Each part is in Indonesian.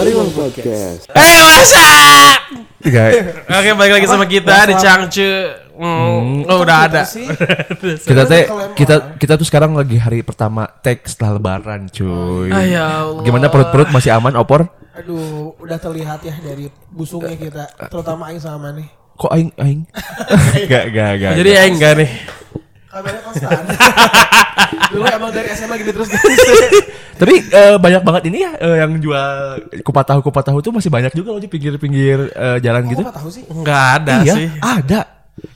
Hariwang Podcast. Eh masa? Oke balik lagi sama kita di Changcu. Hmm, oh, udah ada. Kita teh kita kita tuh sekarang lagi hari pertama tag setelah lebaran, cuy. Ah, ya Allah. Gimana perut-perut masih aman, opor? Aduh, udah terlihat ya dari busungnya kita, terutama Aing sama nih. Kok aing aing? Gak gak gak. Jadi ya enggak nih. Kabarnya konstan. Dulu emang dari SMA gini terus guys. Tapi eh, banyak banget ini ya eh, yang jual kupat tahu kupat tahu tuh masih banyak juga loh di pinggir-pinggir eh, jalan gitu. Kok tahu sih? Enggak ada iya, sih. ada.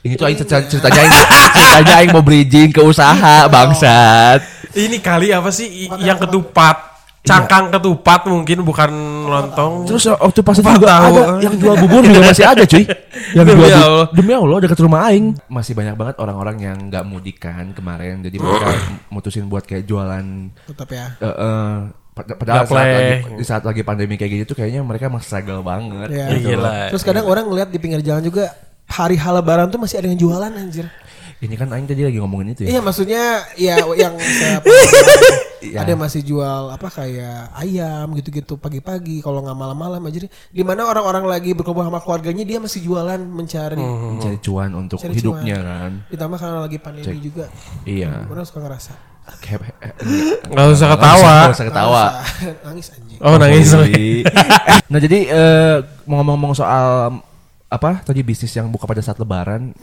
Ini tuh aing cerita- ceritanya aing ceritanya aing mau bridging ke usaha bangsat. Ini kali apa sih yang ketupat? Cangkang ketupat mungkin bukan lontong. Terus waktu pas itu juga tahu. ada yang jual bubur juga masih ada cuy. Yang Demi jual Allah. demi Allah dekat rumah aing. Masih banyak banget orang-orang yang nggak mudikan kemarin. Jadi mereka mutusin buat kayak jualan Tetap ya. eh, eh, pad- padahal saat lagi, di saat lagi pandemi kayak gitu tuh kayaknya mereka emang struggle banget. Ya. gitu loh. Gila. Terus kadang orang ngeliat di pinggir jalan juga hari hal lebaran tuh masih ada yang jualan anjir. Ini kan aing tadi lagi ngomongin itu ya. Iya maksudnya ya yang saya Iya. ada yang masih jual apa kayak ayam gitu-gitu pagi-pagi kalau nggak malam-malam aja di mana orang-orang lagi berkumpul sama keluarganya dia masih jualan mencari Mencari cuan untuk Cari hidupnya cuan. kan. ditambah karena lagi pandemi juga Iya. orang suka ngerasa Kayak- eh, Nggak usah ketawa. nggak usah ketawa. Nangis anjing Oh nangis. Jadi, nah jadi eh, mau ngomong-ngomong soal apa tadi bisnis yang buka pada saat Lebaran,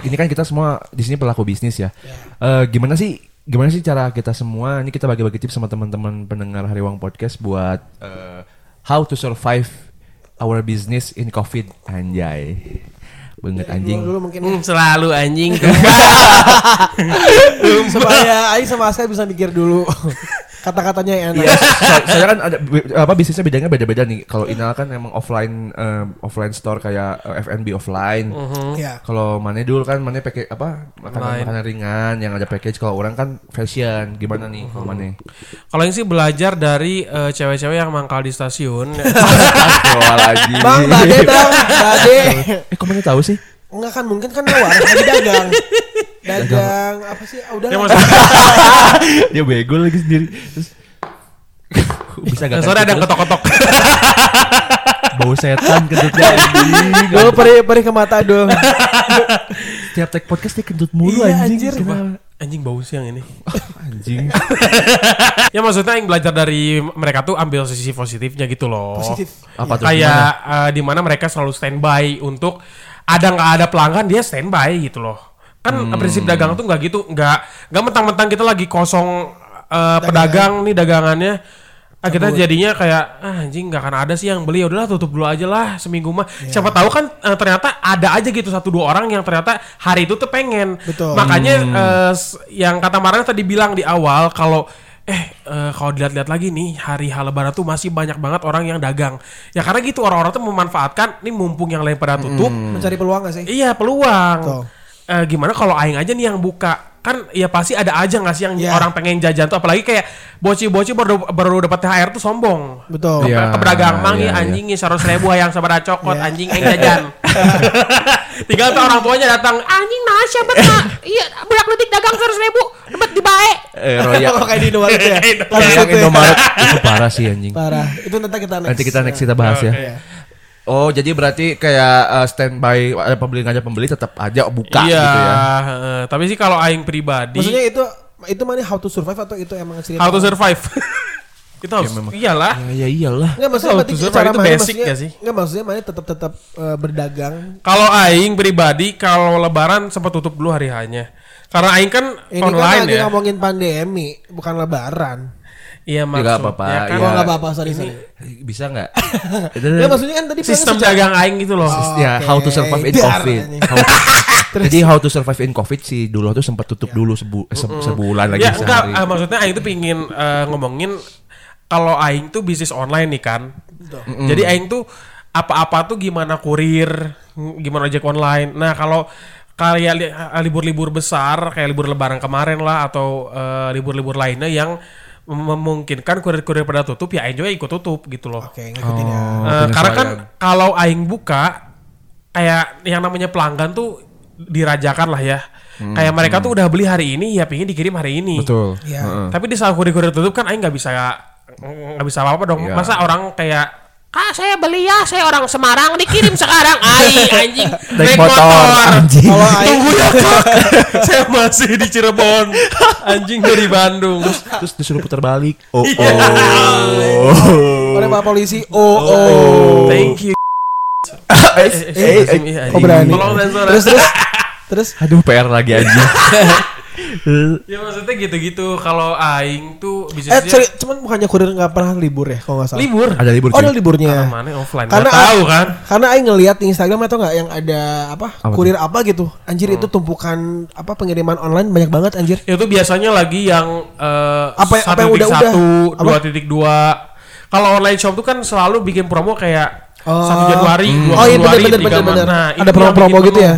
ini kan kita semua di sini pelaku bisnis ya. Eh, gimana sih gimana sih cara kita semua? Ini kita bagi-bagi tips sama teman-teman pendengar Hariwang Podcast buat eh, how to survive our business in COVID anjay. Banget anjing. dulu, dulu mungkin Hmm, selalu anjing supaya Aing sama Aska bisa mikir dulu kata-katanya yang enak Iya, so- soalnya kan ada apa bisnisnya bedanya beda-beda nih. Kalau Inal kan emang offline eh, offline store kayak eh, F&B offline. ya Kalau mana dulu kan mana pakai apa makanan makanan ringan yang ada package. Kalau orang kan fashion gimana nih kalau mana? Kalau yang sih belajar dari eh, cewek-cewek yang mangkal di stasiun. Astagfirullahaladzim. Bang Bade bang Bade Eh kok mana tahu sih? Enggak kan mungkin kan lewat lagi dagang dagang apa sih ah, udah Ya, Dia bego lagi sendiri. Terus bisa gak? Nah, Sorry ada yang ketok-ketok. bau setan kentutnya anjing. Dulu perih perih ke mata dong. Tiap tag podcast dia kentut mulu Iya, anjing. anjir. Anjing bau siang ini. Anjing. ya maksudnya yang belajar dari mereka tuh ambil sisi positifnya gitu loh. Positif. Apa tuh? Kayak eh, di mana mereka selalu standby untuk ada nggak ada pelanggan dia standby gitu loh. Kan prinsip dagang tuh nggak gitu, nggak nggak mentang-mentang kita lagi kosong eh, pedagang nih dagangannya. Ah, kita jadinya kayak ah, anjing nggak akan ada sih yang beli. Ya udahlah tutup dulu aja lah seminggu mah. Siapa tahu kan eh, ternyata ada aja gitu satu dua orang yang ternyata hari itu tuh pengen. Betul. makanya eh, s- yang kata Marana tadi bilang di awal kalau eh eh, kalau dilihat-lihat lagi nih hari hal lebaran tuh masih banyak banget orang yang dagang. Ya karena gitu orang-orang tuh memanfaatkan nih mumpung yang lain pada tutup Mencari peluang gak sih? iya peluang. Betul. Eh, gimana kalau aing aja nih yang buka kan ya pasti ada aja nggak sih yang Iya. orang pengen jajan tuh apalagi kayak bocil-bocil baru baru dapat THR tuh sombong Betul. Iya. ke pedagang mang iya, ya anjing ya seratus ribu yang sabar cokot Iya. anjing yang jajan tinggal tuh orang tuanya datang anjing nah siapa iya budak letik dagang seratus ribu dapat di bae Eh Royal. Kayak di Indomaret ya. Kayak ya. Indomaret itu parah sih anjing. Parah. Itu nanti kita next. Nanti kita next kita bahas ya. Oh, jadi berarti kayak uh, standby ada pembeli nggak ada pembeli tetap aja buka iya gitu ya. heeh. tapi sih kalau aing pribadi Maksudnya itu itu mana how to survive atau itu emang cerita? how to survive itu harus memang. iyalah Ya, ya iyalah. Enggak maksudnya How berarti to survive cara itu mana basic maksudnya, ya sih? Enggak maksudnya mana tetap tetap eh, berdagang. Kalau aing pribadi kalau lebaran sempat tutup dulu hari hanya. Karena aing kan Ini online kan lagi ya. ngomongin pandemi, bukan lebaran. Iya nggak maksudnya apa-apa, kan iya. Oh enggak apa-apa, sorry sorry. Bisa nggak? Ya maksudnya kan tadi sistem dagang aing gitu loh. Oh. ya, how to survive in COVID. How- jadi how to survive in COVID si dulu tuh sempat tutup dulu sebu- se- sebulan lagi ya enggak, sehari. eh, maksudnya aing tuh pingin eh, ngomongin kalau aing tuh bisnis online nih kan. Jadi aing tuh apa-apa tuh gimana kurir, gimana ojek online. Nah, kalau kayak li- eh, libur-libur besar kayak libur lebaran kemarin lah atau eh, libur-libur lainnya yang memungkinkan kurir-kurir pada tutup ya aing juga ikut tutup gitu loh. Oke, ngikutin ya. Oh, Eh, karena kan kalau aing buka kayak yang namanya pelanggan tuh dirajakan lah ya. kayak mereka tuh udah beli hari ini ya pingin dikirim hari ini. Betul. Iya. Heeh. Tapi di saat kurir-kurir tutup kan aing nggak bisa nggak bisa apa-apa dong. Iya. Masa orang kayak Kak saya beli ya, saya orang Semarang dikirim sekarang. Ai anjing, Naik motor, anjing. Kalau aing Tunggu ya kak, saya masih di Cirebon. Anjing dari Bandung. Terus disuruh putar balik. Oh, Iya. oh. oleh Pak polisi. Oh, oh. Thank you. Eh, eh, eh. iya, Oh berani. Terus terus terus Aduh, PR lagi anjing. Ya maksudnya gitu-gitu. Kalau aing tuh eh bisnisnya sorry, cuman bukannya kurir nggak pernah libur ya kalau nggak salah. libur. Ada libur Oh, ada liburnya. Karena mana offline. Karena Karena tahu kan. Karena aing ngelihat di Instagram atau nggak yang ada apa, Apa kurir apa gitu. Anjir itu tumpukan apa pengiriman online banyak banget anjir. Itu biasanya lagi yang eh, Apa yang- apa yang udah-udah? satu, dua titik dua. Kalau online shop tuh kan selalu bikin promo kayak Oh. satu Januari, dua Oh, iya, Februari, bener, bener, tiga bener, bener. Nah, Ada itu promo-promo gitu ya?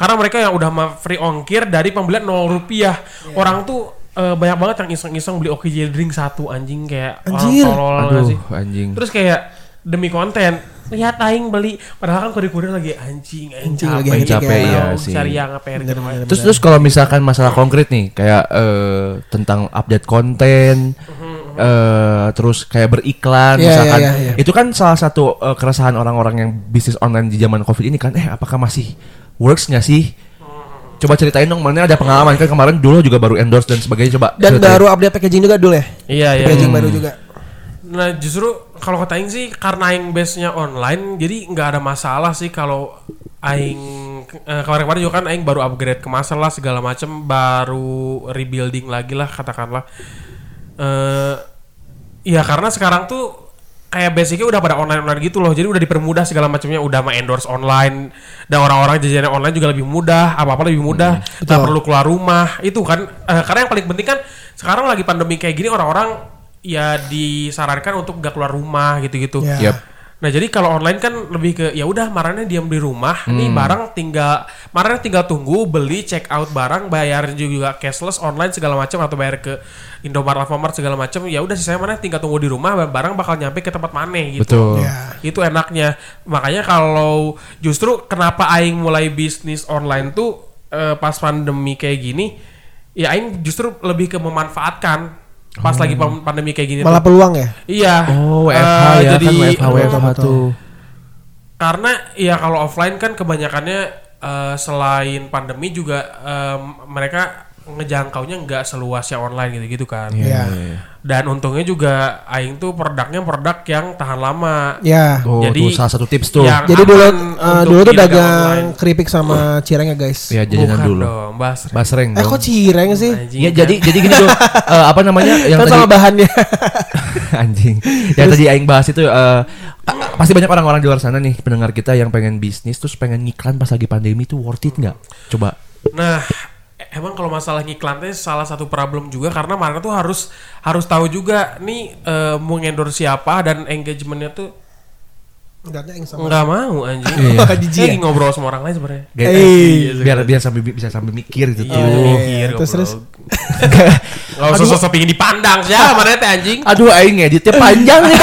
Karena mereka yang udah ma- free ongkir dari pembelian 0 rupiah. Iya. Orang tuh eh, banyak banget yang iseng-iseng beli OKJ drink satu anjing kayak Anjir. orang tolol Aduh, sih. anjing. Terus kayak demi konten lihat aing beli padahal kan kurir-kurir lagi anjing anjing Anjing, lagi capek, hectic Capek, ya. sih. cari yang apa yang gitu. Terus terus kalau misalkan masalah konkret nih kayak eh, tentang update konten eh terus kayak beriklan Iya, misalkan iya, iya. itu kan salah satu eh, keresahan orang-orang yang bisnis online di zaman covid ini kan eh apakah masih works nggak sih coba ceritain dong mana ada pengalaman kan kemarin dulu juga baru endorse dan sebagainya coba Dan ceritain. baru update packaging juga dulu ya. iya iya Packaging baru juga. Nah justru kalau kata Aing sih karena Aing base-nya online jadi nggak ada masalah sih kalau Aing eh, kemarin-kemarin juga kan Aing baru upgrade ke master lah segala macem baru rebuilding lagi lah katakanlah. Eh ya karena sekarang tuh kayak basicnya udah pada online online gitu loh. Jadi udah dipermudah segala macamnya. Udah mah endorse online. Dan orang-orang jajannya online juga lebih mudah. Apa apa lebih mudah. Nggak betul. perlu keluar rumah. Itu kan eh, karena yang paling penting kan sekarang lagi pandemi kayak gini orang-orang ya disarankan untuk nggak keluar rumah gitu-gitu. Ya. Yap. Nah jadi kalau online kan lebih ke ya udah marahnya diam di rumah, nih barang tinggal marahnya tinggal tunggu beli check out barang bayar juga cashless online segala macam atau bayar ke Indomaret Alfamart segala macam ya udah sisanya mana tinggal tunggu di rumah barang bakal nyampe ke tempat mana gitu. betul Ya. Itu enaknya. Makanya kalau justru kenapa aing mulai bisnis online tuh eh, pas pandemi kayak gini ya aing justru lebih ke memanfaatkan pas lagi pam- pandemi kayak gini Malah tuh. peluang ya. Iya. oh WFH Eh, ya jadi kan WFH WFH betul. tuh karena ya kalau offline kan kebanyakannya eh, selain pandemi juga em, mereka ngejangkaunya nggak seluas yang online gitu-gitu kan. Iya. Dan untungnya juga aing tuh produknya produk yang tahan lama. Ya. oh Jadi- tuh salah satu tips tuh Yang Jadi dulu eh, untuk dulu tuh dagang online. keripik sama cireng ya guys. ya jajanan Bukan dulu dong, Bas. basreng Eh dong kok cireng sih? Anjing ya kan. jadi jadi gini tuh eh, apa namanya yang Kan tadi sama bahannya. anjing. Yang tadi aing bahas itu eh, a- pasti banyak orang-orang di luar sana nih pendengar kita yang pengen bisnis terus pengen ngiklan pas lagi pandemi itu worth it nggak? Coba. Nah, emang kalau masalah ngiklannya salah satu problem juga karena mereka tuh harus harus tahu juga nih eh, mau ngendorse siapa dan engagementnya tuh Enggaknya yang sama. nggak mau anjing. Iya. Ya? lagi ngobrol sama orang lain sebenarnya. Kayak- Eh, iya, biar biar sambil bisa sambil mikir gitu Iya, tuh. iya. mikir Terus, terus? Gak usah sosok pingin dipandang sih, mana teh anjing. Aduh aing ngeditnya panjang nih.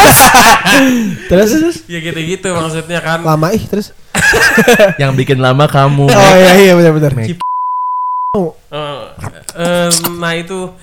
Terus terus Ya gitu-gitu maksudnya kan. lama ih terus. yang bikin lama kamu. Oh iya iya benar benar. Make. Eh, eh, nah itu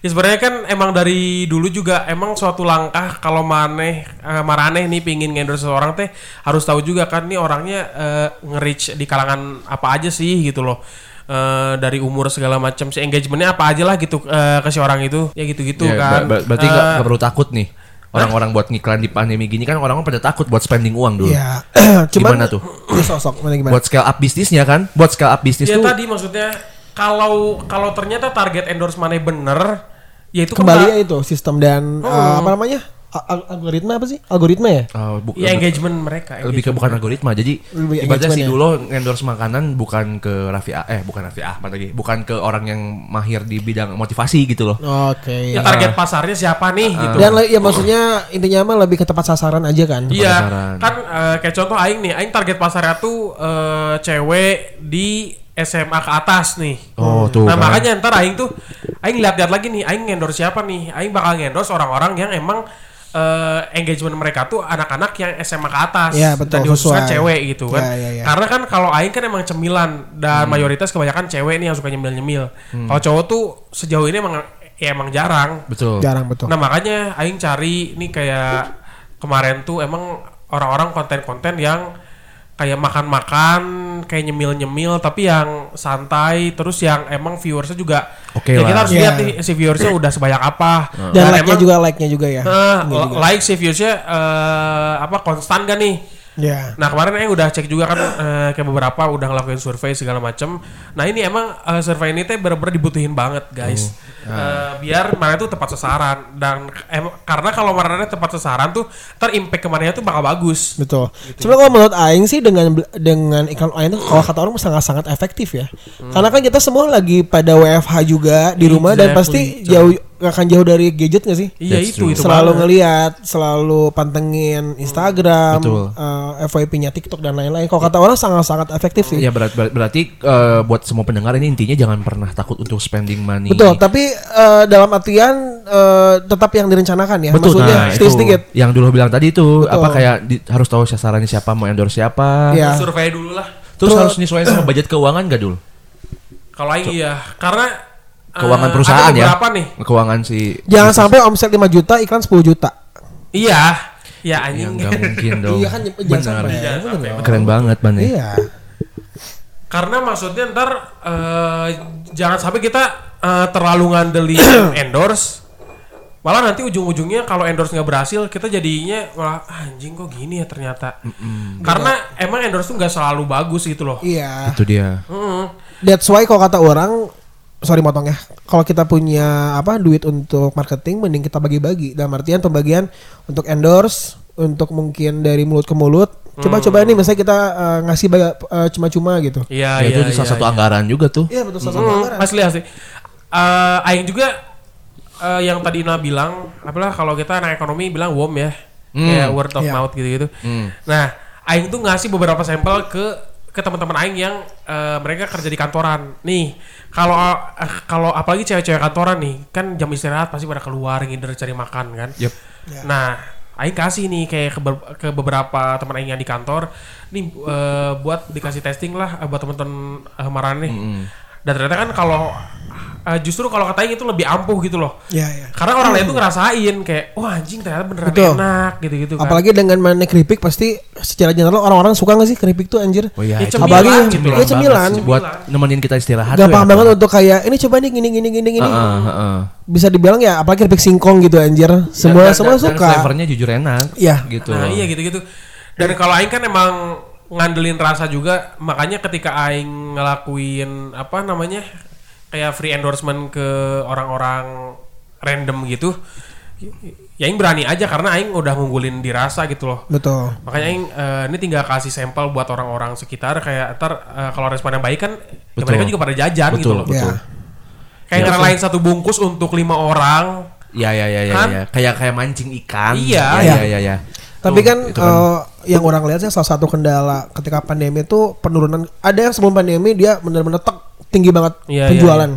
ya sebenarnya kan emang dari dulu juga emang suatu langkah kalau maneh eh, marane nih pingin ngendorse seseorang teh harus tahu juga kan nih orangnya eh, nge-reach di kalangan apa aja sih gitu loh. Eh, dari umur segala macam si engagementnya apa aja lah gitu eh, ke si orang itu ya gitu-gitu Ya, kan. ber- ber- berarti nggak Eh, nggak perlu takut nih. Orang-orang buat ngiklan di pandemi gini kan orang-orang pada takut buat spending uang dulu. Iya. Cuman Gimana tuh? Ya sosok gimana? Buat scale up bisnisnya kan? Buat scale up bisnis ya tuh tadi maksudnya kalau kalau ternyata target endorse mana bener ya itu Kembali ya itu sistem dan eh, apa namanya? A- al- algoritma apa sih? Algoritma ya? Oh, bu- ya engagement mereka lebih ke bukan algoritma jadi ibaratnya engagement si ya. dulu endorse makanan bukan ke Raffi Ah- eh bukan Raffi Ahmad lagi bukan ke orang yang mahir di bidang motivasi gitu loh Oke. ya target pasarnya siapa nih gitu Dan ya maksudnya intinya mah lebih ke tempat sasaran aja kan. Iya, kan eh, kayak contoh aing nih, aing target pasarnya tuh eh, cewek di SMA ke atas nih. Oh, tuh Nah, kan. makanya ntar aing tuh aing lihat-lihat lagi nih, aing endorse siapa nih? Aing bakal endorse orang-orang yang emang eh, engagement mereka tuh anak-anak yang SMA ke atas Iya, betul, dan sesuai. cewek gitu kan. Iya, iya, iya. Karena kan kalau aing kan emang cemilan dan Hmm. mayoritas kebanyakan cewek nih yang suka nyemil-nyemil. Kalau cowok tuh sejauh ini emang ya emang jarang. betul Jarang betul. Nah makanya Aing cari nih kayak kemarin tuh emang orang-orang konten-konten yang kayak makan-makan, kayak nyemil-nyemil, tapi yang santai, terus yang emang viewersnya juga, Oke ya lah. kita harus Iya. lihat nih si viewersnya udah sebanyak apa. Dan like-nya emang, juga like-nya juga ya. eh, Iya juga. like si viewersnya eh, apa konstan gak nih? Ya. Nah kemarin saya udah cek juga kan eh, kayak beberapa udah ngelakuin survei segala macem. Nah ini emang eh, survei ini teh bener-bener dibutuhin banget guys. Eh, biar mana tuh tepat sasaran dan em- karena kalau mana tepat sasaran tuh ter impact ke mana tuh bakal bagus. Betul. Cuma kalau menurut Aing sih dengan dengan iklan Aing itu kalau kata orang sangat sangat efektif ya. Karena kan kita semua lagi pada WFH juga di rumah dan pasti Exactly. jauh nggak akan jauh dari gadget gak sih? Iya itu itu selalu banget. ngelihat, selalu pantengin Instagram, Betul. eh, FYP-nya TikTok dan lain-lain. Kalau kata orang sangat sangat efektif sih. Ya berat, berat- berarti eh, buat semua pendengar ini intinya jangan pernah takut untuk spending money. Betul, tapi eh, dalam artian eh, tetap yang direncanakan ya. Betul, Maksudnya nah itu sedikit. yang dulu bilang tadi itu Betul. apa kayak di- harus tahu sasarannya siapa mau endorse siapa. Iya. Survei dulu lah. Terus Terus- harus nyesuaiin sama budget keuangan gak dul? Kalau iya karena eh, Keuangan perusahaan ada ya. nih. Keuangan si Jangan sampai omset 5 juta, iklan 10 juta. Iya. Ya anjing. nggak mungkin dong. Iya kan jangan Benar. sampai. Jangan sampai. Keren banget man ya. Iya. Karena maksudnya ntar eh, jangan sampai kita eh, terlalu ngandelin endorse. Malah nanti ujung-ujungnya kalau endorse nggak berhasil, kita jadinya malah "Ah, anjing kok gini ya ternyata. Karena emang endorse tuh nggak selalu bagus gitu loh. Iya. Itu dia. Mm. That's why kalau kata orang sorry motong ya. Kalau kita punya apa duit untuk marketing mending kita bagi-bagi. Dalam artian pembagian untuk endorse, untuk mungkin dari mulut ke mulut. Coba-coba nih misalnya kita eh, ngasih baga- eh, cuma-cuma gitu. Iya, Ya, iya. itu salah iya, satu iya. anggaran juga tuh. Iya betul salah satu Hmm, anggaran. asli asli. Eh, Aing juga eh, yang tadi Ina bilang, apalah kalau kita anak ekonomi bilang WOM ya, kayak word of Iya. mouth gitu-gitu. Hmm. Nah, Aing tuh ngasih beberapa sampel ke ke teman-teman Aing yang eh, mereka kerja di kantoran. Nih, kalau eh, kalau apalagi cewek-cewek kantoran nih, kan jam istirahat pasti pada keluar ngider cari makan kan. Yep. Nah, Aing kasih nih kayak ke, ke beberapa teman Aing yang di kantor, nih eh, buat dikasih testing lah eh, buat teman-teman eh, Maran nih. Dan ternyata kan kalau eh, justru kalau kata Aing itu lebih ampuh gitu loh. Iya, iya. Karena orang lain tuh ngerasain kayak, wah anjing ternyata beneran Betul. enak gitu-gitu kan. Apalagi dengan mana keripik pasti secara general orang-orang suka gak sih keripik tuh anjir? Oh iya, Ya, itu cemilan, Apalagi cemilan ya cemilan. banget sih. buat nemenin kita istirahat. Gampang ya, banget apa? untuk kayak ini coba nih gini gini gini gini. Heeh, heeh. Bisa dibilang ya apalagi keripik singkong gitu anjir. Semua Dan- semua dan- dan suka. flavornya jujur enak. Iya. Gitu. Nah iya gitu-gitu. Dan kalau Aing kan emang ngandelin rasa juga, makanya ketika Aing ngelakuin apa namanya kayak free endorsement ke orang-orang random gitu, ya Aing berani aja karena Aing udah ngunggulin di rasa gitu loh. Betul. Makanya Aing eh, ini tinggal kasih sampel buat orang-orang sekitar kayak ntar eh, kalau responnya baik kan, ya Betul. mereka juga pada jajan gitu Betul, loh. betul. Ya. Kayak ngerelain satu bungkus untuk lima orang, Ya ya ya ya, Kan? ya. Kayak kayak mancing ikan. Iya. Ya ya ya. ya. Tapi kan, itu kan. eh, yang orang lihat sih salah satu kendala ketika pandemi itu penurunan. Ada yang sebelum pandemi dia benar-benar tek tinggi banget Iya, penjualan.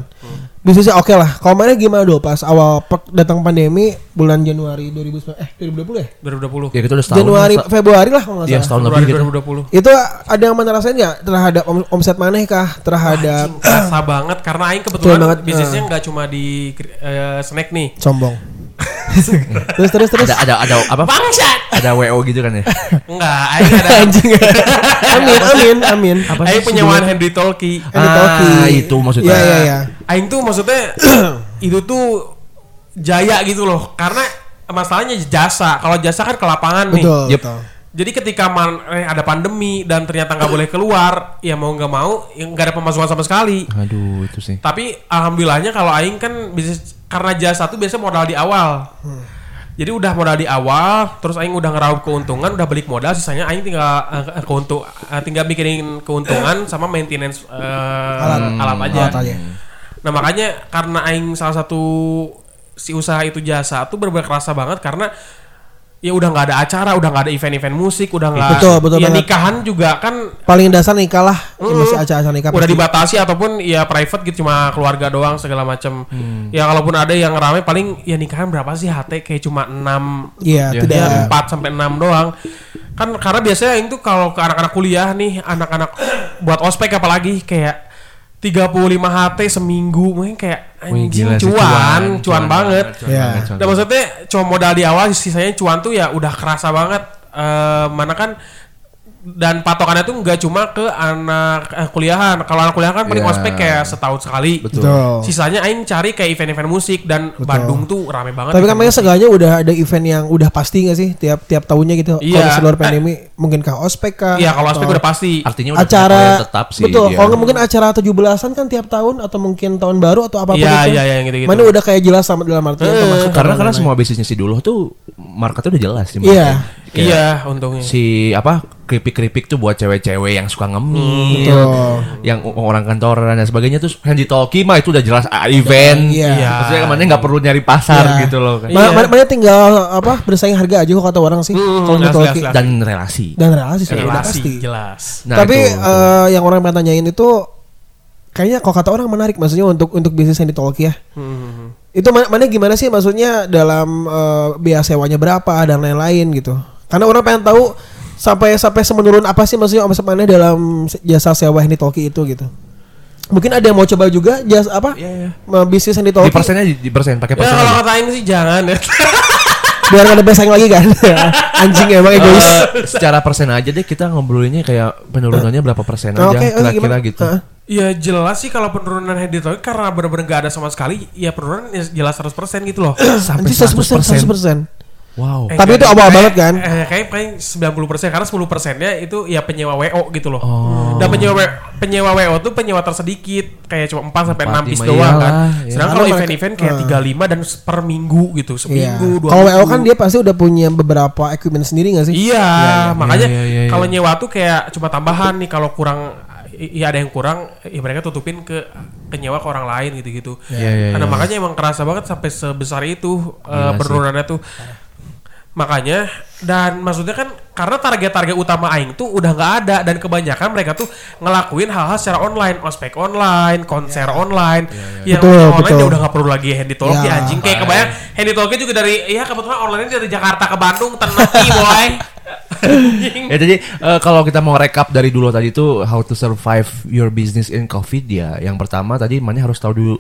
Bisnisnya oke lah. Kalau mana gimana dulu pas awal datang pandemi bulan Januari 2019 eh 2020 ya? 2020. Ya kita udah setahun. Januari Sa- Februari lah kalau nggak Iya salah. setahun Februari lebih gitu. 2020. Itu ada yang mana rasain nggak terhadap om- omset maneh kah? Terhadap Anjing, kerasa banget karena Aing kebetulan banget, bisnisnya eh. nggak cuma di eh, snack nih. sombong. Terus terus terus. Ada ada ada apa? Bangsat. Ada WO gitu kan ya. Enggak, Aing ada Anjing. amin amin amin. Aing penyewaan Henry Tolki. Henry Tolki. Ah, itu maksudnya. Iya iya iya. Aing tuh maksudnya itu tuh jaya gitu loh. Karena masalahnya jasa. Kalau jasa kan ke lapangan nih. Betul. Yep. Jadi ketika man, eh, ada pandemi dan ternyata nggak boleh keluar, ya mau nggak mau, ya nggak ada pemasukan sama sekali. Aduh itu sih. Tapi alhamdulillahnya kalau aing kan bisnis karena jasa tuh biasa modal di awal. Jadi udah modal di awal, terus aing udah ngeraup keuntungan, udah balik modal, sisanya aing tinggal eh, keuntung eh, tinggal mikirin keuntungan sama maintenance eh, Alat. alat aja. Alat aja. Nah makanya karena aing salah satu si usaha itu jasa tuh bener-bener kerasa banget karena ya udah nggak ada acara, udah nggak ada event-event musik, udah nggak Betul, betul ya banget. nikahan juga kan Paling dasar nikah lah. Ya, Mm. Masih acara-acara nikah. udah pasti. dibatasi ataupun ya private gitu cuma keluarga doang segala macam. Ya kalaupun ada yang rame paling ya nikahan berapa sih HT kayak cuma 6 Iya, Ya. tidak. ya 4 sampai 6 doang. Kan karena biasanya itu kalau ke anak-anak kuliah nih, anak-anak buat ospek apalagi kayak 35 HT seminggu mungkin kayak Wih, anjing gila sih, cuan, cuan, banget. cuan Iya. banget, cuan Dan maksudnya cuma modal di awal sisanya cuan tuh ya udah kerasa banget. Eh, mana kan dan patokannya tuh nggak cuma ke anak eh, kuliahan. Kalau anak kuliahan kan paling Iya. ospek kayak setahun sekali. Betul. Betul. Sisanya Aing cari kayak event-event musik dan Bandung tuh rame banget. Tapi kan musik. seenggaknya udah ada event yang udah pasti gak sih tiap tiap tahunnya gitu. Iya. Kalau seluruh pandemi mungkin kah ospek kah? Iya kalau ospek udah pasti. Artinya udah acara tetap sih. betul. dia. Kalau nggak mungkin acara 17-an kan tiap tahun atau mungkin tahun baru atau apa pun Iya, itu. iya, iya, yang gitu-gitu. Mana udah kayak jelas sama dalam artian Eh, karena karena semua bisnisnya si dulu tuh marketnya udah jelas sih. Iya. Kayak Iya untungnya. Si apa keripik-keripik tuh buat cewek-cewek yang suka ngemil, Betul. yang orang kantoran dan sebagainya tuh handy talkie mah itu udah jelas ah, event. Iya. Iya. Maksudnya ke mana nggak perlu nyari pasar Iya. gitu loh. kan. Iya. Ma- ma- Mana tinggal apa bersaing harga aja kok kata orang sih. Hmm, kalau asli. Dan relasi. dan relasi sih udah Relasi pasti. jelas. Nah, Tapi itu, itu. eh, yang orang pengen tanyain itu kayaknya kalau kata orang menarik maksudnya untuk untuk bisnis yang di talkie ya. Hmm. Itu ma- mana gimana sih maksudnya dalam eh, biaya sewanya berapa dan lain-lain gitu. Karena orang pengen tahu sampai sampai semenurun apa sih maksudnya omset mana dalam jasa sewa yang di talkie itu gitu. Mungkin ada yang mau coba juga jasa apa? Iya, iya. ma- bisnis yang di di talkie persennya di, di persen pakai Ya persen. kalau aja. kata Aing sih jangan ya. biar ada lagi kan. Anjing emang egois. Eh, secara persen aja deh kita ngobrolinnya kayak penurunannya berapa persen Oh, aja Oke, oke, kira-kira gimana? gitu. Heeh. Ya jelas sih kalau penurunan head talk karena benar-benar gak ada sama sekali ya penurunan ya jelas 100% gitu loh. Sampai Anjing 100%, 100%. Wow. Eh, Tapi itu awal kayak- banget kan? Eh, kayak paling 90% karena 10 persennya itu ya penyewa WO gitu loh. Oh. Dan penyewa penyewa WO tuh penyewa tersedikit kayak cuma 4 sampai 6 Empat, piece lima doang kan. ya. Sedangkan kalau event-event kayak eh. 35 dan per minggu gitu, Iya. seminggu, dua Kalau. WO kan dia pasti udah punya beberapa equipment sendiri gak sih? Iya, makanya Iya, iya, iya, kalau iya. nyewa tuh kayak cuma tambahan nih kalau kurang iya ada yang kurang ya mereka tutupin ke penyewa ke orang lain gitu-gitu. Iya, iya, Karena iya. makanya emang kerasa banget sampai sebesar itu Gila sih. penurunannya tuh. Makanya dan maksudnya kan karena target-target utama aing tuh udah nggak ada dan kebanyakan mereka tuh ngelakuin hal-hal secara online, ospek online, konser online. Yang Betul, online betul. dia udah nggak perlu lagi handy talkie Ya. anjing kayak kebayang handy talkie juga dari ya kebetulan online dari Jakarta ke Bandung tenang boy. Ya jadi eh, kalau kita mau rekap dari dulu tadi tuh how to survive your business in COVID ya. Yang pertama tadi mana harus tahu dulu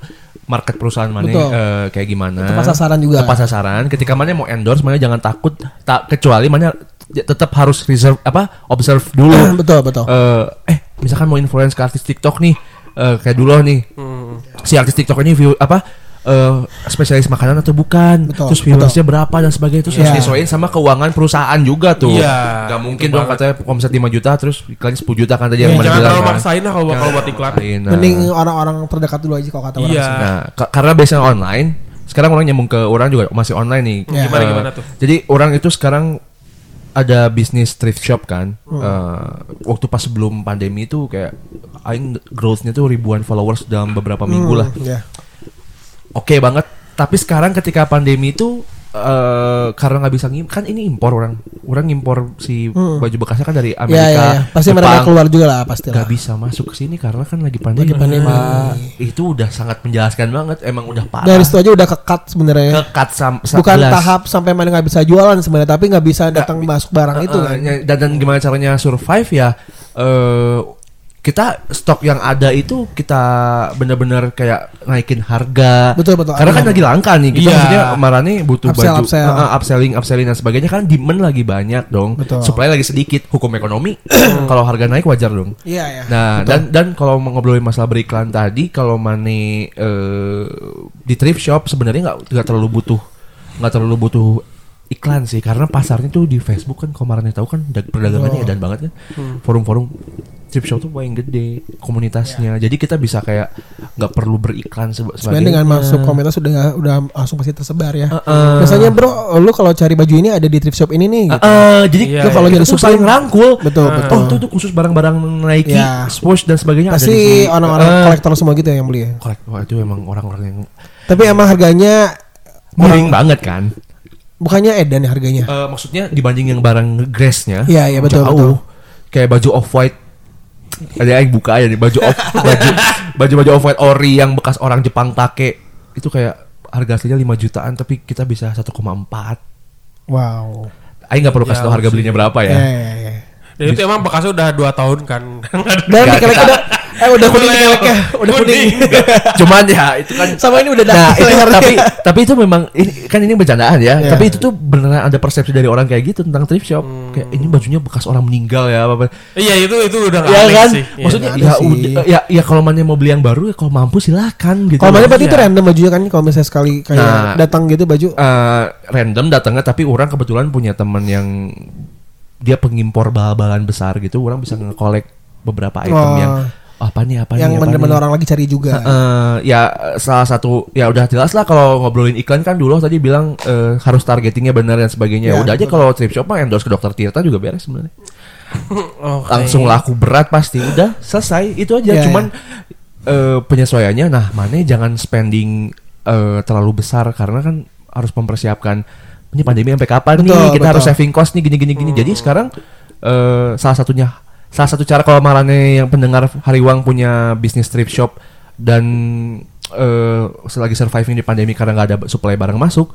market perusahaan mana eh, kayak gimana. Tepat sasaran juga. Tepat sasaran. Ketika mana mau endorse mana jangan takut tak kecuali mana ya tetap harus reserve apa observe dulu. betul betul. Eh, eh misalkan mau influence ke artis TikTok nih eh, kayak dulu nih Hmm. si artis TikTok ini view apa eh, spesialis makanan atau bukan Betul, terus viewersnya berapa dan sebagainya terus Iya. harus disesuaikan sama keuangan perusahaan juga tuh Iya, nggak mungkin itu dong katanya omset 5 juta terus iklannya 10 juta kan tadi Iya, yang mana Jangan bilang terlalu kan. maksain lah kalau kalau buat iklan. Nah. Mending orang-orang terdekat dulu aja kalau kata orang. Iya. sih. Nah, ka- karena biasanya online, sekarang orang nyambung ke orang juga masih online nih. Iya. Gimana Eh, gimana tuh? Jadi orang itu sekarang ada bisnis thrift shop kan. Hmm. Eh, waktu pas sebelum pandemi itu kayak aing growth-nya tuh ribuan followers dalam beberapa minggu lah. Iya. Oke banget. Tapi sekarang ketika pandemi itu eh karena nggak bisa ngim kan ini impor orang orang impor si baju bekasnya kan dari Iya Amerika iya iya. Pasti mereka Jepang. keluar juga lah pasti lah. Gak bisa masuk ke sini karena kan lagi pandemi. Lagi pandemi. Pak. Itu udah sangat menjelaskan banget. Emang udah parah. Dari situ aja udah kekat sebenarnya. Kekat sam Bukan jelas. tahap sampai mana nggak bisa jualan sebenarnya, tapi nggak bisa datang masuk barang itu Eh, kan. dan, dan gimana caranya survive ya? eh kita stok yang ada itu kita bener-bener kayak naikin harga. Betul, betul. Karena kan lagi langka nih. Kita Iya. maksudnya marane butuh Upsell, baju upsell. eh, upselling, upselling dan sebagainya kan demand lagi banyak dong. Betul. Supply lagi sedikit. Hukum ekonomi kalau harga naik wajar dong. Iya iya. Nah, dan dan kalau ngobrolin masalah beriklan tadi, kalau Mane eh, di thrift shop sebenarnya nggak nggak terlalu butuh nggak terlalu butuh iklan sih, karena pasarnya tuh di Facebook kan kemarin tahu kan dag- perdagangannya Oh. edan banget kan, forum-forum thrift shop tuh paling gede komunitasnya, jadi kita bisa kayak nggak perlu beriklan seba- Sebenarnya dengan masuk komentar sudah udah langsung pasti tersebar ya. Heeh. Biasanya bro, lu kalau cari baju ini ada di thrift shop ini nih. Gitu. eh, jadi Iya, lu iya. kalau jadi tuh saling saling- rangkul, Betul, Eh, betul. Oh tuh tuh khusus barang-barang Nike, Iya. Swoosh dan sebagainya Pasti orang-orang Eh, kolektor semua gitu yang beli ya. kolek- wah, itu emang orang-orang yang Tapi emang harganya miring banget kan. bukannya edan ya harganya. Eh, maksudnya dibanding yang barang Grace-nya Iya, iya, betul, jauh. betul. Kayak baju off white ada yang buka aja nih baju off baju baju baju off white ori yang bekas orang Jepang take itu kayak harga aslinya 5 jutaan tapi kita bisa 1,4 Wow. Aing nggak perlu kasih Jauh tau harga belinya berapa Iya ya iya iya. Dan itu emang bekasnya udah 2 tahun kan. Dan kira-kira kita- Eh udah kuning nyeleknya, udah kuning. Cuman ya itu kan Sama ini udah Nah, itu, tapi tapi itu memang ini kan ini bercandaan ya. Iya. Tapi itu tuh beneran ada persepsi dari orang kayak gitu tentang thrift shop. Kayak ini bajunya bekas orang meninggal ya apa. Iya itu itu udah nggak Ya kan? sih. Iya. Maksudnya ya sih. udah ya ya kalau mana mau beli yang baru ya kalau mampu silakan gitu. Kalau mana berarti itu Iya. random bajunya kan kalau misalnya sekali kayak Nah. datang gitu baju. Eh, random datangnya tapi orang kebetulan punya teman yang dia pengimpor bal-balan besar gitu. Orang bisa ngekolek beberapa item Oh. yang apa nih apa yang nih. orang lagi cari juga. Eh, ya salah satu ya udah jelas lah kalau ngobrolin iklan kan dulu tadi bilang eh, harus targetingnya benar dan sebagainya. Ya, udah aja kalau thrift shop mah endorse ke dokter Tirta juga beres sebenarnya. Oke. Langsung laku berat pasti udah selesai itu aja. Ya, Cuman eh, penyesuaiannya nah mana jangan spending eh, terlalu besar karena kan harus mempersiapkan ini pandemi sampai kapan Betul, nih kita harus betul. saving cost nih gini gini gini. Jadi sekarang eh, salah satunya salah satu cara kalau marane yang pendengar Hariwang punya bisnis thrift shop dan eh selagi surviving di pandemi karena nggak ada supply barang masuk,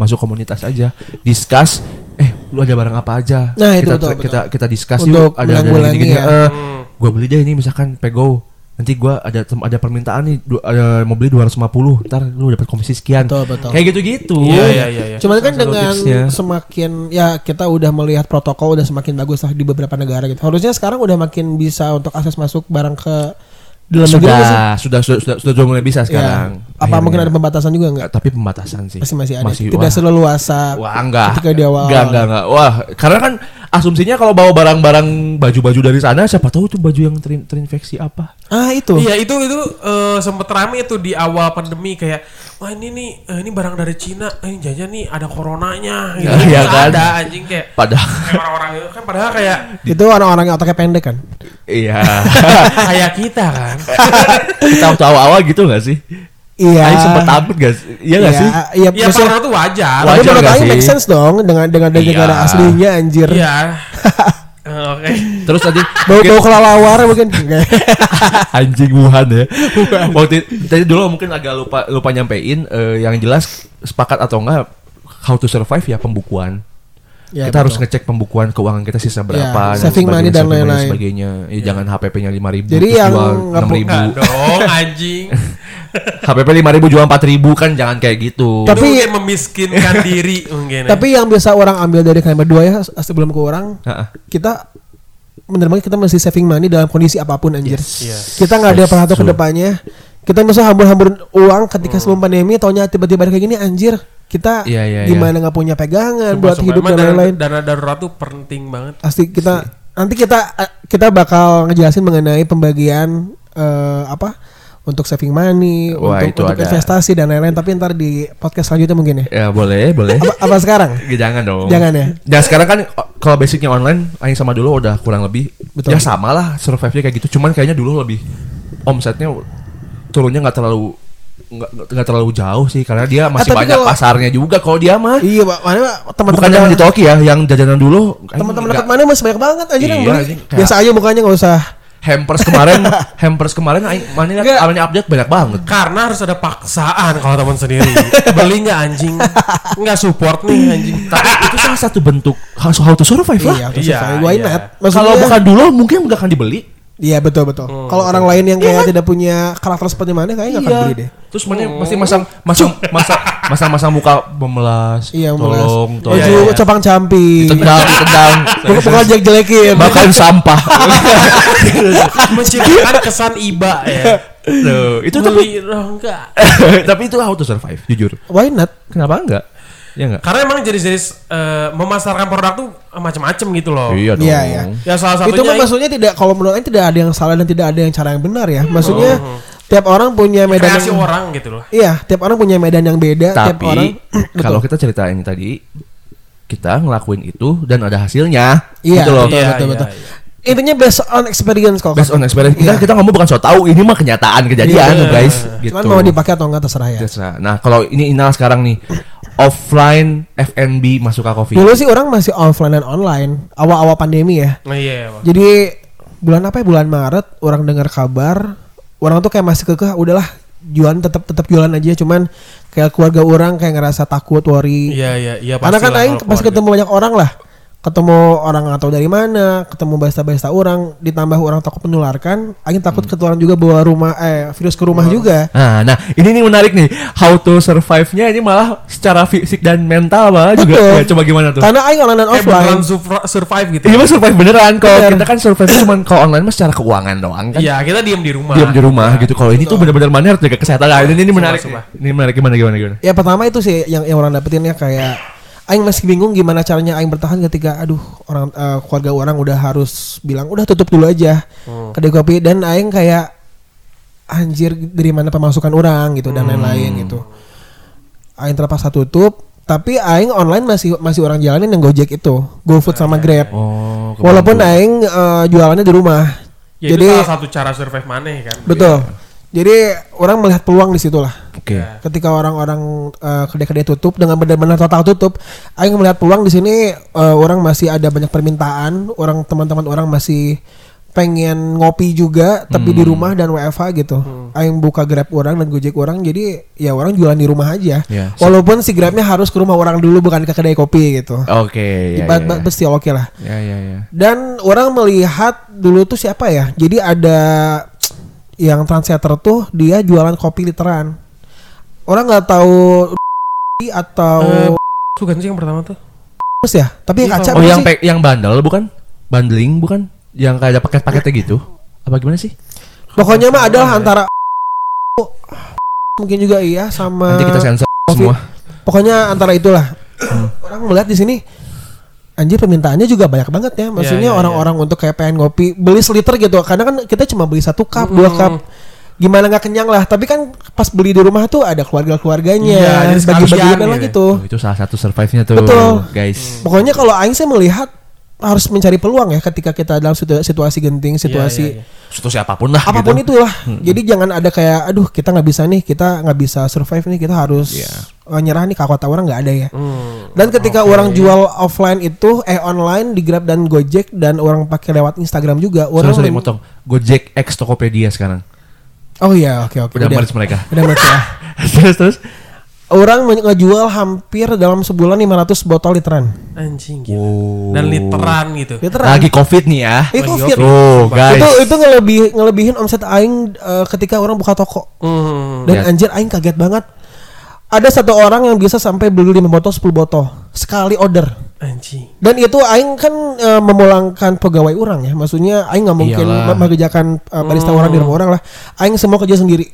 masuk komunitas aja, discuss, eh lu ada barang apa aja, Nah, itu kita betul, kita kita discuss Untuk yuk, ada ada menanggulangi gini-gini, ya. eh, gua beli deh ini misalkan pego, nanti gua ada ada permintaan nih, du- ada mau beli 250, ntar lu dapat komisi sekian, Betul, betul. kayak gitu-gitu, Iya iya iya. iya. Cuman kan dengan semakin ya kita udah melihat protokol udah semakin bagus lah di beberapa negara gitu. Harusnya sekarang udah makin bisa untuk akses masuk barang ke dalam negeri nggak sih? sudah, sudah sudah sudah sudah mulai bisa sekarang. Ya. Apa Akhirnya. mungkin ada pembatasan juga nggak? tapi pembatasan sih. Masih masih ada. Masih, Tidak wah. seleluasa. Wah enggak. Ketika di awal. Enggak, enggak, enggak. Wah, karena kan asumsinya kalau bawa barang-barang baju-baju dari sana siapa tahu itu baju yang terin- terinfeksi apa. Ah itu. Iya itu itu eh, sempet rame itu di awal pandemi kayak wah ini nih eh, ini barang dari Cina, eh, ini jajan nih ada coronanya, gitu. Iya Terus kan? Ada anjing kayak Padahal kayak orang-orang itu kan padahal kayak Itu orang-orang yang otaknya pendek kan. iya. kayak kita kan. Kita waktu awal-awal gitu gak sih? Iya. Aing sempet takut gak sih? Iya gak sih? Iya, ya parno tuh wajar. Tapi Wajar menurut nggak Aing sih? make sense dong dengan dengan dengan Iya. negara aslinya anjir. Iya. Eh, Oke. Terus tadi Bau bau kelalawar mungkin. Anjing Wuhan ya. Waktu tadi dulu mungkin agak lupa lupa nyampein eh, yang jelas sepakat atau enggak how to survive ya pembukuan. Ya, kita harus betul. ngecek pembukuan keuangan kita sisa berapa Ya, saving money dan sebagainya, lain-lain. sebagainya. Ya, jangan HPP-nya 5000 Jadi terus yang jual 6000. Enggak dong anjing. HPP 5000 jual 4000 kan jangan kayak gitu. Tapi Tapi- mungkin memiskinkan diri mungkin. ya. Tapi yang bisa orang ambil dari kalimat dua ya sebelum ke orang, Heeh. Kita bener-bener kita masih saving money dalam kondisi apa pun anjir. Iya. Kita nggak ada Yes, tahu ke depannya. Kita bisa hambur-hamburin uang ketika Hmm. sebelum pandemi, taunya tiba-tiba kayak gini anjir. Kita Iya, iya, gimana nggak punya pegangan Sumpah, buat sumpah. hidup dan lain-lain. dana darurat tuh penting banget. Pasti kita nanti kita kita bakal ngejelasin mengenai pembagian eh, apa untuk saving money, Wah, untuk, itu untuk ada. investasi dan lain-lain. Tapi ntar di podcast selanjutnya mungkin ya. Ya boleh, boleh. Apa, apa sekarang? Jangan dong. Jangan ya. Dan sekarang kan o- kalau basicnya online, Aing sama dulu udah kurang lebih Betul. ya sama lah survive-nya kayak gitu. Cuman kayaknya dulu lebih omsetnya turunnya nggak terlalu nggak terlalu jauh sih karena dia masih tapi banyak kalau- pasarnya juga kalau dia mah. Iya, Pak. Mana teman-teman Bukan yang di Toki ya, yang jajanan dulu. Teman-teman dekat mana masih banyak banget yang Iya, beli. anjing. Kayak- Biasa aja mukanya nggak usah. Hampers kemarin, hampers kemarin mana awalnya update banyak banget. Karena harus ada paksaan kalau teman sendiri. Beli nggak anjing? Nggak support nih anjing. Tapi itu salah satu bentuk how how to survive lah. Iya, terus Iya, why iya. not? Kalau bukan dulu mungkin nggak akan dibeli. Iya betul betul. Hmm, Kalau orang lain yang kayak tidak punya karakter seperti mana kayaknya nggak akan beli deh. Terus mana pasti masang masang masang masang masang muka memelas. Iya, tolong, melas. tolong. Baju Iya, iya. copang campi. Tendang, tendang. Bukan jelek jelekin. Makan sampah. Menciptakan kesan iba ya. Tuh, itu tapi Beli loh enggak. tapi itu how to survive, jujur. Why not? Kenapa enggak? Ya enggak? Karena emang jenis-jenis eh, memasarkan produk tuh macam-macam gitu loh. Iya dong. Iya, iya. Ya salah satunya itu kan maksudnya tidak kalau menurut Aing tidak ada yang salah dan tidak ada yang cara yang benar ya. Maksudnya tiap orang punya medan kreasi yang, orang gitu loh. Iya, tiap orang punya medan yang beda. tiap orang Tapi kalau kita ceritain tadi kita ngelakuin itu dan ada hasilnya Iya, gitu loh. betul, Iya, betul, iya, betul. iya. Intinya based on experience kalau Based on experience kita Iya. kita ngomong bukan so tahu ini mah kenyataan kejadian Iya. guys gitu. Cuman mau dipakai atau enggak terserah ya. Terserah. Nah, kalau ini Inal sekarang nih offline F&B masuk ke coffee. Dulu sih orang masih offline dan online awal-awal pandemi ya. Nah, iya, Bang. Jadi bulan apa ya? Bulan Maret orang dengar kabar orang tuh kayak masih kekeh udahlah jualan tetap tetap jualan aja cuman kayak keluarga orang kayak ngerasa takut worry. Iya, iya, iya Karena kan aing kalau pas keluarga. ketemu banyak orang lah. Ketemu orang atau dari mana, ketemu barista-barista orang, ditambah orang takut menularkan, aing takut ketularan juga bawa rumah eh virus ke rumah juga. Nah, nah ini nih menarik nih. How to survive-nya ini malah secara fisik dan mental malah juga. Betul. Ya, coba gimana tuh? Karena aing online dan beneran offline. sur- survive gitu. Ini mah survive beneran. Kalau Bener. kita kan survive cuma kalau online mah secara keuangan doang kan. Iya, kita diem di rumah. Diam di rumah gitu. Kalau ini tuh benar-benar mana harus jaga kesehatan. Nah, ini, ini menarik. sumpah. nih. Ini menarik gimana gimana gimana. Ya pertama itu sih yang yang orang dapetin ya kayak Aing masih bingung gimana caranya Aing bertahan ketika aduh orang eh, keluarga orang udah harus bilang udah tutup dulu aja kedai kopi dan Aing kayak anjir dari mana pemasukan orang gitu dan lain-lain gitu. Aing terpaksa tutup tapi Aing online masih masih orang jalanin yang Gojek itu GoFood sama Grab. Oh, Walaupun. Aing eh, jualannya di rumah. Ya, Jadi itu salah satu cara survive maneh kan. betul. Jadi orang melihat peluang di situ lah Oke. ketika orang-orang eh, kedai-kedai tutup dengan benar-benar total tutup, Aing melihat peluang di sini eh, orang masih ada banyak permintaan, orang teman-teman orang masih pengen ngopi juga tapi di rumah dan WFH gitu. Aing buka Grab orang dan Gojek orang jadi ya orang jualan di rumah aja. Ya. Walaupun si Grabnya harus ke rumah orang dulu bukan ke kedai kopi gitu. Oke. Ya, Ba- ya, ba- ya. Pasti oke lah. Ya ya ya. Dan orang melihat dulu tuh siapa ya? Jadi ada yang trendsetter tuh dia jualan kopi literan. Orang nggak tahu atau Eh, Bukan sih yang pertama tuh. terus ya, tapi Iya, kaca Oh yang sih? yang bandel bukan? Bundling bukan? Yang kayak ada paket-paketnya gitu? Apa gimana sih? Pokoknya mah adalah antara mungkin juga iya sama Nanti kita sensor semua. Pokoknya antara itulah. Orang melihat di sini anjir permintaannya juga banyak banget ya. Maksudnya iya, orang-orang untuk kayak pengen ngopi beli seliter gitu. Kadang kan kita cuma beli satu cup, dua cup. Gimana nggak kenyang lah. Tapi kan pas beli di rumah tuh ada keluarga-keluarganya, Iya, jadi bagi-bagi gitu. gitu. Oh, itu salah satu survive-nya tuh, Betul. guys. Pokoknya kalau Aing saya melihat harus mencari peluang ya ketika kita dalam situ- situasi genting, situasi iya, iya. Situasi apa pun lah apa pun gitu. itulah. Jadi jangan ada kayak aduh kita nggak bisa nih, kita nggak bisa survive nih, kita harus Iya. eh, nyerah nih kata orang nggak ada ya. Hmm. Dan ketika orang jual offline itu eh online di Grab dan Gojek dan orang pakai lewat Instagram juga, Sorry, orang sorry, men- motong. Gojek X Tokopedia sekarang. Oh iya, oke oke. Udah merge mereka. Udah merge ya. terus terus. Orang ngejual hampir dalam sebulan 500 botol literan. Anjing gitu. Wow. Dan literan gitu. Literan. Lagi Covid nih ya. Eh, COVID. Tuh, guys. Itu itu ngelebih ngelebihin omset aing eh, ketika orang buka toko. Hmm. Dan Ya. anjir aing kaget banget. Ada satu orang yang bisa sampai beli 5 botol 10 botol sekali order. Anjing. Dan itu aing kan eh, memulangkan pegawai orang ya. Maksudnya aing nggak mungkin mengerjakan eh, barista orang di rumah orang lah. Aing semua kerja sendiri.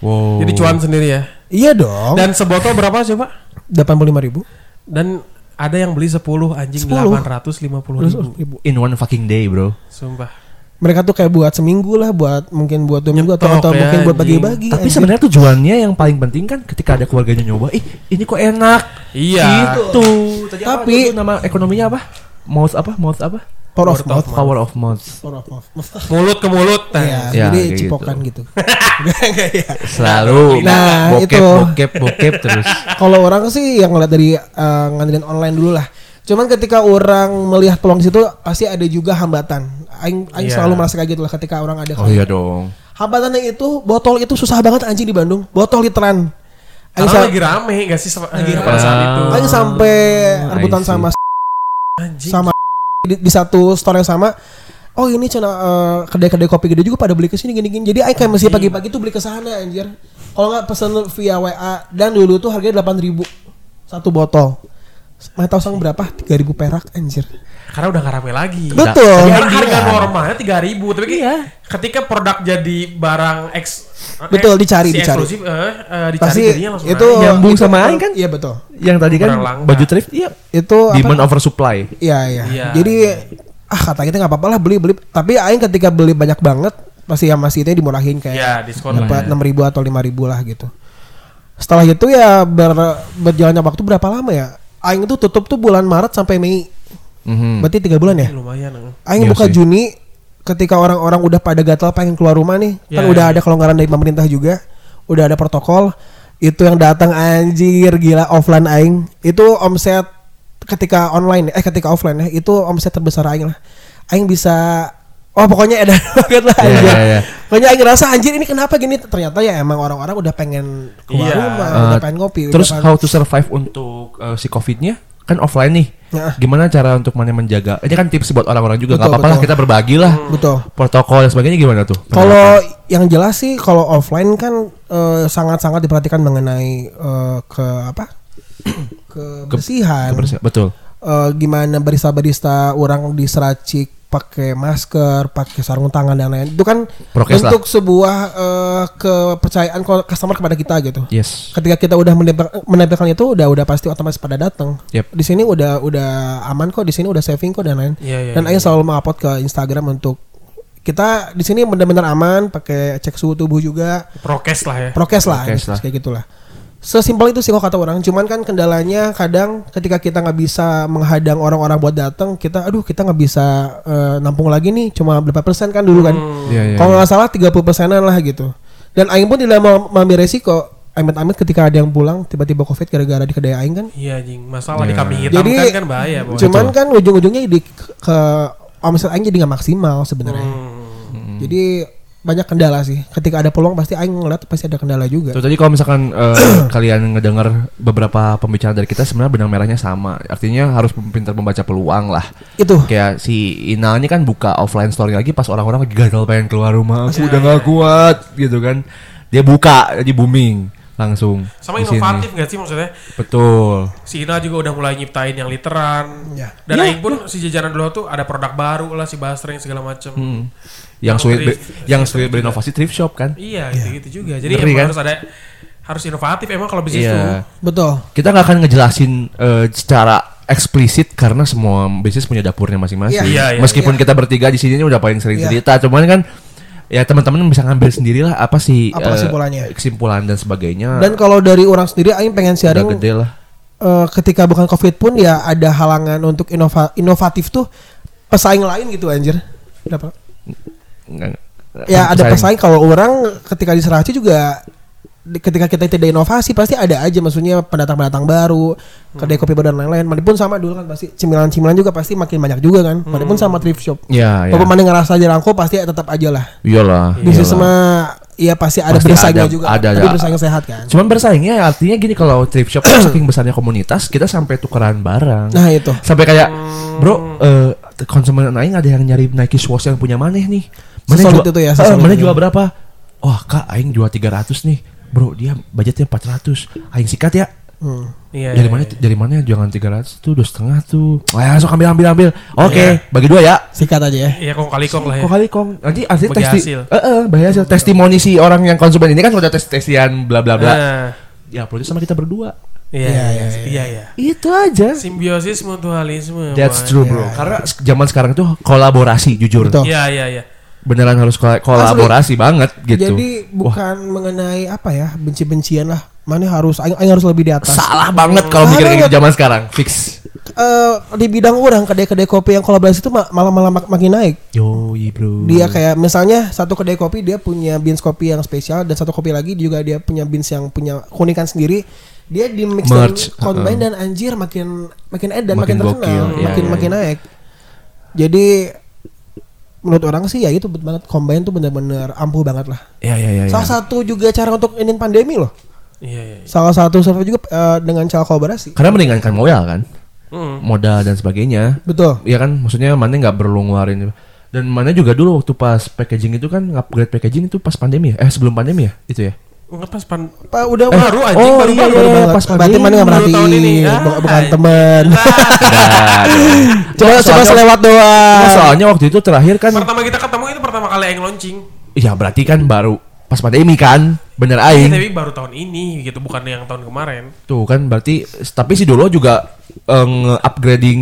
Wow. Jadi cuan sendiri ya. Iya dong. Dan sebotol berapa coba? 85 ribu. Dan ada yang beli 10 anjing 10. 850 ribu. ribu. in one fucking day, bro. Sumpah. Mereka tuh kayak buat seminggu lah, buat mungkin buat dua minggu atau, atau ya, mungkin buat bagi-bagi. Tapi sebenarnya tujuannya yang paling penting kan ketika ada keluarganya nyoba, ih ini kok enak. Iya. Gitu. Tadi apa Tapi- tuh nama ekonominya apa? Mouth apa? Mouth apa? Power of mouth. Power of mouth. Power of mouth. Mulut ke mulut. Nah. Iya, Ya, jadi kayak cipokan gitu. Enggak ya. Selalu Nah, bokep, itu. bokep, bokep terus. Kalau orang sih yang ngeliat dari eh, ngandelin online dulu lah. Cuman ketika orang melihat peluang di situ pasti ada juga hambatan. Aing, aing Iya. selalu merasa kayak gitu lah ketika orang ada. Oh iya dong. Hambatannya itu botol itu susah banget anjing di Bandung. Botol literan. Aing, Karena lagi rame gak sih lagi Lagi pada saat itu. rame. aing sampai rebutan sama Anjing. sama di, di satu store yang sama. Oh ini cina eh, kedai-kedai kopi gede juga pada beli ke sini gini-gini. Jadi aing kayak mesti pagi-pagi tuh beli ke sana anjir. Kalau nggak pesen via WA dan dulu tuh harganya 8000 satu botol. Mau tahu sang berapa? 3000 perak anjir. Karena udah gak rame lagi. Betul. Karena Iya. harga normalnya 3000 tapi Iya. ketika produk jadi barang eks Betul, eh, dicari, si dicari. eksklusif eh, eh, dicari Pasti itu naik. Nyambung itu sama aing kan? Iya betul. Yang tadi kan baju thrift, iya. Itu apa? Demand over supply. Iya iya. Iya. Jadi ah kata kita nggak apa-apa lah beli beli. Tapi aing ketika beli banyak banget pasti yang masih itu dimurahin kayak Iya, diskon lah dapat ya. enam ribu atau lima ribu lah gitu. Setelah itu ya ber, berjalannya waktu berapa lama ya? Aing itu tutup tuh bulan Maret sampai Mei. Mhm. Berarti tiga bulan ya? lumayan. eh. Aing Iya buka sih. Juni ketika orang-orang udah pada gatal pengen keluar rumah nih, kan Iya, udah iya. ada kelonggaran dari pemerintah juga, udah ada protokol. Itu yang datang anjir gila offline aing. Itu omset ketika online eh ketika offline ya, itu omset terbesar aing lah. Aing bisa Oh pokoknya edan banget lah Iya, anjir. iya, iya. Pokoknya aing ngerasa anjir ini kenapa gini Ternyata ya emang orang-orang udah pengen keluar Iya. rumah Eh, Udah pengen ngopi Terus udah how to survive untuk uh, si COVID-nya? kan offline nih. Ya. Gimana cara untuk mana menjaga? Ini kan tips buat orang-orang juga. Gak Betul, apa-apa lah kita berbagi lah. Betul. Protokol dan sebagainya gimana tuh? Kalau yang jelas sih kalau offline kan eh, sangat-sangat diperhatikan mengenai eh, ke apa? kebersihan. Kebersihan. Betul. Eh, gimana barista-barista orang diseracik pakai masker, pakai sarung tangan dan lain. Itu kan Prokes lah. untuk sebuah eh, kepercayaan customer kepada kita gitu. Yes. Ketika kita udah menempel- menempelkan itu udah udah pasti otomatis pada datang. Yep. Di sini udah udah aman kok, di sini udah saving kok dan lain. Iya, iya, dan Aing selalu mengupload ke Instagram untuk kita di sini benar-benar aman, pakai cek suhu tubuh juga, Prokes lah ya. prokes lah, Prokes lah. kayak gitulah. Sesimpel itu sih kok kata orang. Cuman kan kendalanya kadang ketika kita nggak bisa menghadang orang-orang buat datang, kita aduh kita nggak bisa eh, nampung lagi nih, cuma berapa persen kan dulu kan. Iya, iya. Kalau nggak salah 30 persenan lah gitu. Dan Aing pun tidak mau mengambil resiko. Amit-amit ketika ada yang pulang tiba-tiba covid gara-gara di kedai Aing kan. Iya anjing, masalah di Iya. kambing hitam Jadi kan kan bahaya, Boy. cuman kan ujung-ujungnya di ke omset Aing jadi nggak maksimal sebenarnya. Hmm. Jadi banyak kendala sih. Ketika ada peluang pasti Aing ngeliat pasti ada kendala juga. Tuh tadi kalau misalkan eh, kalian ngedenger beberapa pembicaraan dari kita sebenarnya benang merahnya sama. Artinya harus pintar membaca peluang lah. Itu. Kayak si Inal ini kan buka offline store lagi pas orang-orang lagi gagal pengen keluar rumah, aku udah gak kuat gitu kan. Dia buka jadi booming langsung. Sama inovatif gak sih maksudnya? Betul. Si Ina juga udah mulai nyiptain yang literan. Ya. Dan Ya, Aing pun si jajanan dulu tuh ada produk baru lah si Basreng segala macem. Hmm. Yang sulit yang sulit berinovasi thrift shop kan. Iya gitu-gitu juga. Jadi Ngeri kan? harus ada harus inovatif emang kalau bisnis tuh. Iya. Betul. Kita nggak akan ngejelasin eh, secara eksplisit karena semua bisnis punya dapurnya masing-masing. Iya, iya, Meskipun iya. kita bertiga di sini udah paling sering Iya. cerita, cuman kan ya teman-teman bisa ngambil sendirilah apa sih Apa eh, kesimpulannya. kesimpulan dan sebagainya. Dan kalau dari orang sendiri Aing pengen udah sharing gede lah. eh, ketika bukan Covid pun ya ada halangan untuk inova inovatif tuh pesaing lain gitu anjir. Kenapa? Nggak- Ya ada pesaing. kalau orang ketika di Seraci juga ketika kita tidak inovasi pasti ada aja maksudnya pendatang-pendatang baru, kedai kopi baru dan lain-lain. Mana pun sama dulu kan pasti cemilan-cemilan juga pasti makin banyak juga kan. Mana pun sama thrift shop. Ya, ya. Walaupun mana ngerasa dirangkul pasti tetap aja lah. Iyalah. Bisnis sama ya pasti ada Pasti bersaingnya ada- juga. ada- Tapi ada. bersaing sehat kan. Cuman bersaingnya artinya gini kalau thrift shop saking besarnya komunitas kita sampai tukeran barang. Nah itu. Sampai kayak bro eh konsumen aing ada yang nyari Nike Swoosh yang punya maneh nih. Sesolid jual- itu ya, maneh itu. jual berapa? Wah kak aing jual 300 nih. Bro dia budgetnya 400. Aing sikat ya. Hmm. Iya. dari iya, mana iya. dari mana jangan 300 tuh dua setengah tuh. Wah langsung ambil ambil ambil. Oke bagi dua ya. Sikat aja ya. Iya kong kali kong lah ya. Kok kali kong nanti Bagi testi, hasil. eh eh, bagi hasil testimoni si orang yang konsumen ini kan udah tes testian bla bla bla. Nah, Ya uploadnya sama kita berdua. Iya, Iya, iya, iya, iya, iya. Itu aja. Simbiosis mutualisme. That's Boy. true bro. Karena s- zaman sekarang tuh kolaborasi jujur. Iya, iya, iya. Beneran harus kol- kolaborasi banget gitu. Jadi Wah, bukan mengenai apa ya benci-bencian lah. Mana harus aing, aing harus lebih di atas. salah banget kalau mikir kayak gitu zaman sekarang. Fix. Eh, di bidang orang kedai-kedai kopi yang kolaborasi itu ma- malah malah mak- makin naik. Yoi bro. Dia kayak misalnya satu kedai kopi dia punya beans kopi yang spesial dan satu kopi lagi juga dia punya beans yang punya keunikan sendiri. Dia di mix dan Merch, combine uh-uh. dan anjir makin makin edan Makin makin, gokil, terkenal, iya, makin iya, makin naik. Jadi menurut orang sih ya itu betul banget combine tuh bener-bener ampuh banget lah. Ya ya ya. ya. Salah satu juga cara untuk ini pandemi loh. Iya, iya. iya. Salah satu survei juga eh, dengan cara kolaborasi. Karena mendingankan modal kan, Hmm. modal dan sebagainya. Betul. Iya kan, maksudnya mana nggak perlu ngeluarin dan mana juga dulu waktu pas packaging itu kan upgrade packaging itu pas pandemi ya? Eh sebelum pandemi ya itu ya? Enggak pas pan Pak udah baru anjing oh, baru iya, baru, iya, baru iya, banget. pas Berarti mana nggak Baru tahun ini. merhatiin, Ah, bu- bukan anjing. temen. coba coba soalnya- selewat doang. Nah, soalnya waktu itu terakhir kan, Pertama kita ketemu itu pertama kali yang launching. ya berarti kan baru pas pandemi kan, bener Iya, aing. tapi baru tahun ini gitu, bukan yang tahun kemarin. Tuh kan berarti tapi si Dolo juga eh, nge-upgrading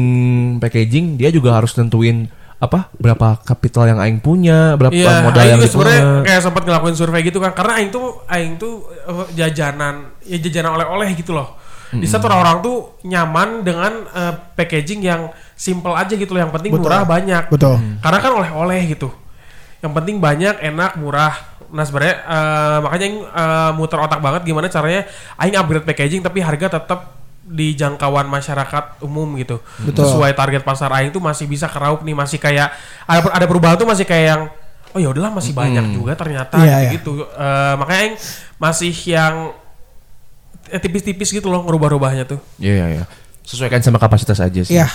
packaging dia juga harus nentuin apa berapa kapital yang aing punya, berapa Iya, modal Aing yang dia sebenarnya punya. kayak sempat ngelakuin survei gitu kan, karena Aing tuh Aing tuh eh, jajanan, ya jajanan oleh-oleh gitu loh. Di satu orang-orang tuh nyaman dengan eh, packaging yang simple aja gitu loh, yang penting Betul. murah banyak. Betul. Karena kan oleh-oleh gitu. Yang penting banyak, enak, murah. Nah sebenarnya eh, makanya Aing eh, muter otak banget gimana caranya Aing upgrade packaging tapi harga tetap di jangkauan masyarakat umum gitu. Betul. Sesuai target pasar Aing tuh masih bisa keraup nih, masih kayak ada ada perubahan tuh masih kayak yang oh ya udahlah masih banyak juga ternyata Iya, gitu. Eh, makanya Aing masih yang eh, tipis-tipis gitu loh ngerubah-rubahnya tuh. Iya iya iya. sesuaikan sama kapasitas aja sih. Iya.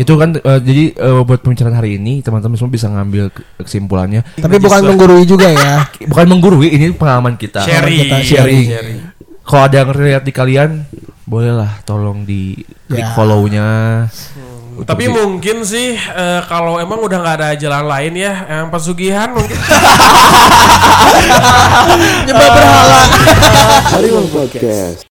Itu kan eh, jadi eh, buat pembicaraan hari ini teman-teman semua bisa ngambil ke- kesimpulannya. Tapi bukan menggurui juga ya. Bukan menggurui, ini pengalaman kita. Sharing. kita sharing. Sharing. Kalau ada yang lihat di kalian, bolehlah tolong di klik Ya. follow-nya. Tapi mungkin sih eh, kalau emang udah nggak ada jalan lain ya, yang pesugihan mungkin Nyembah berhala. Harimau Podcast.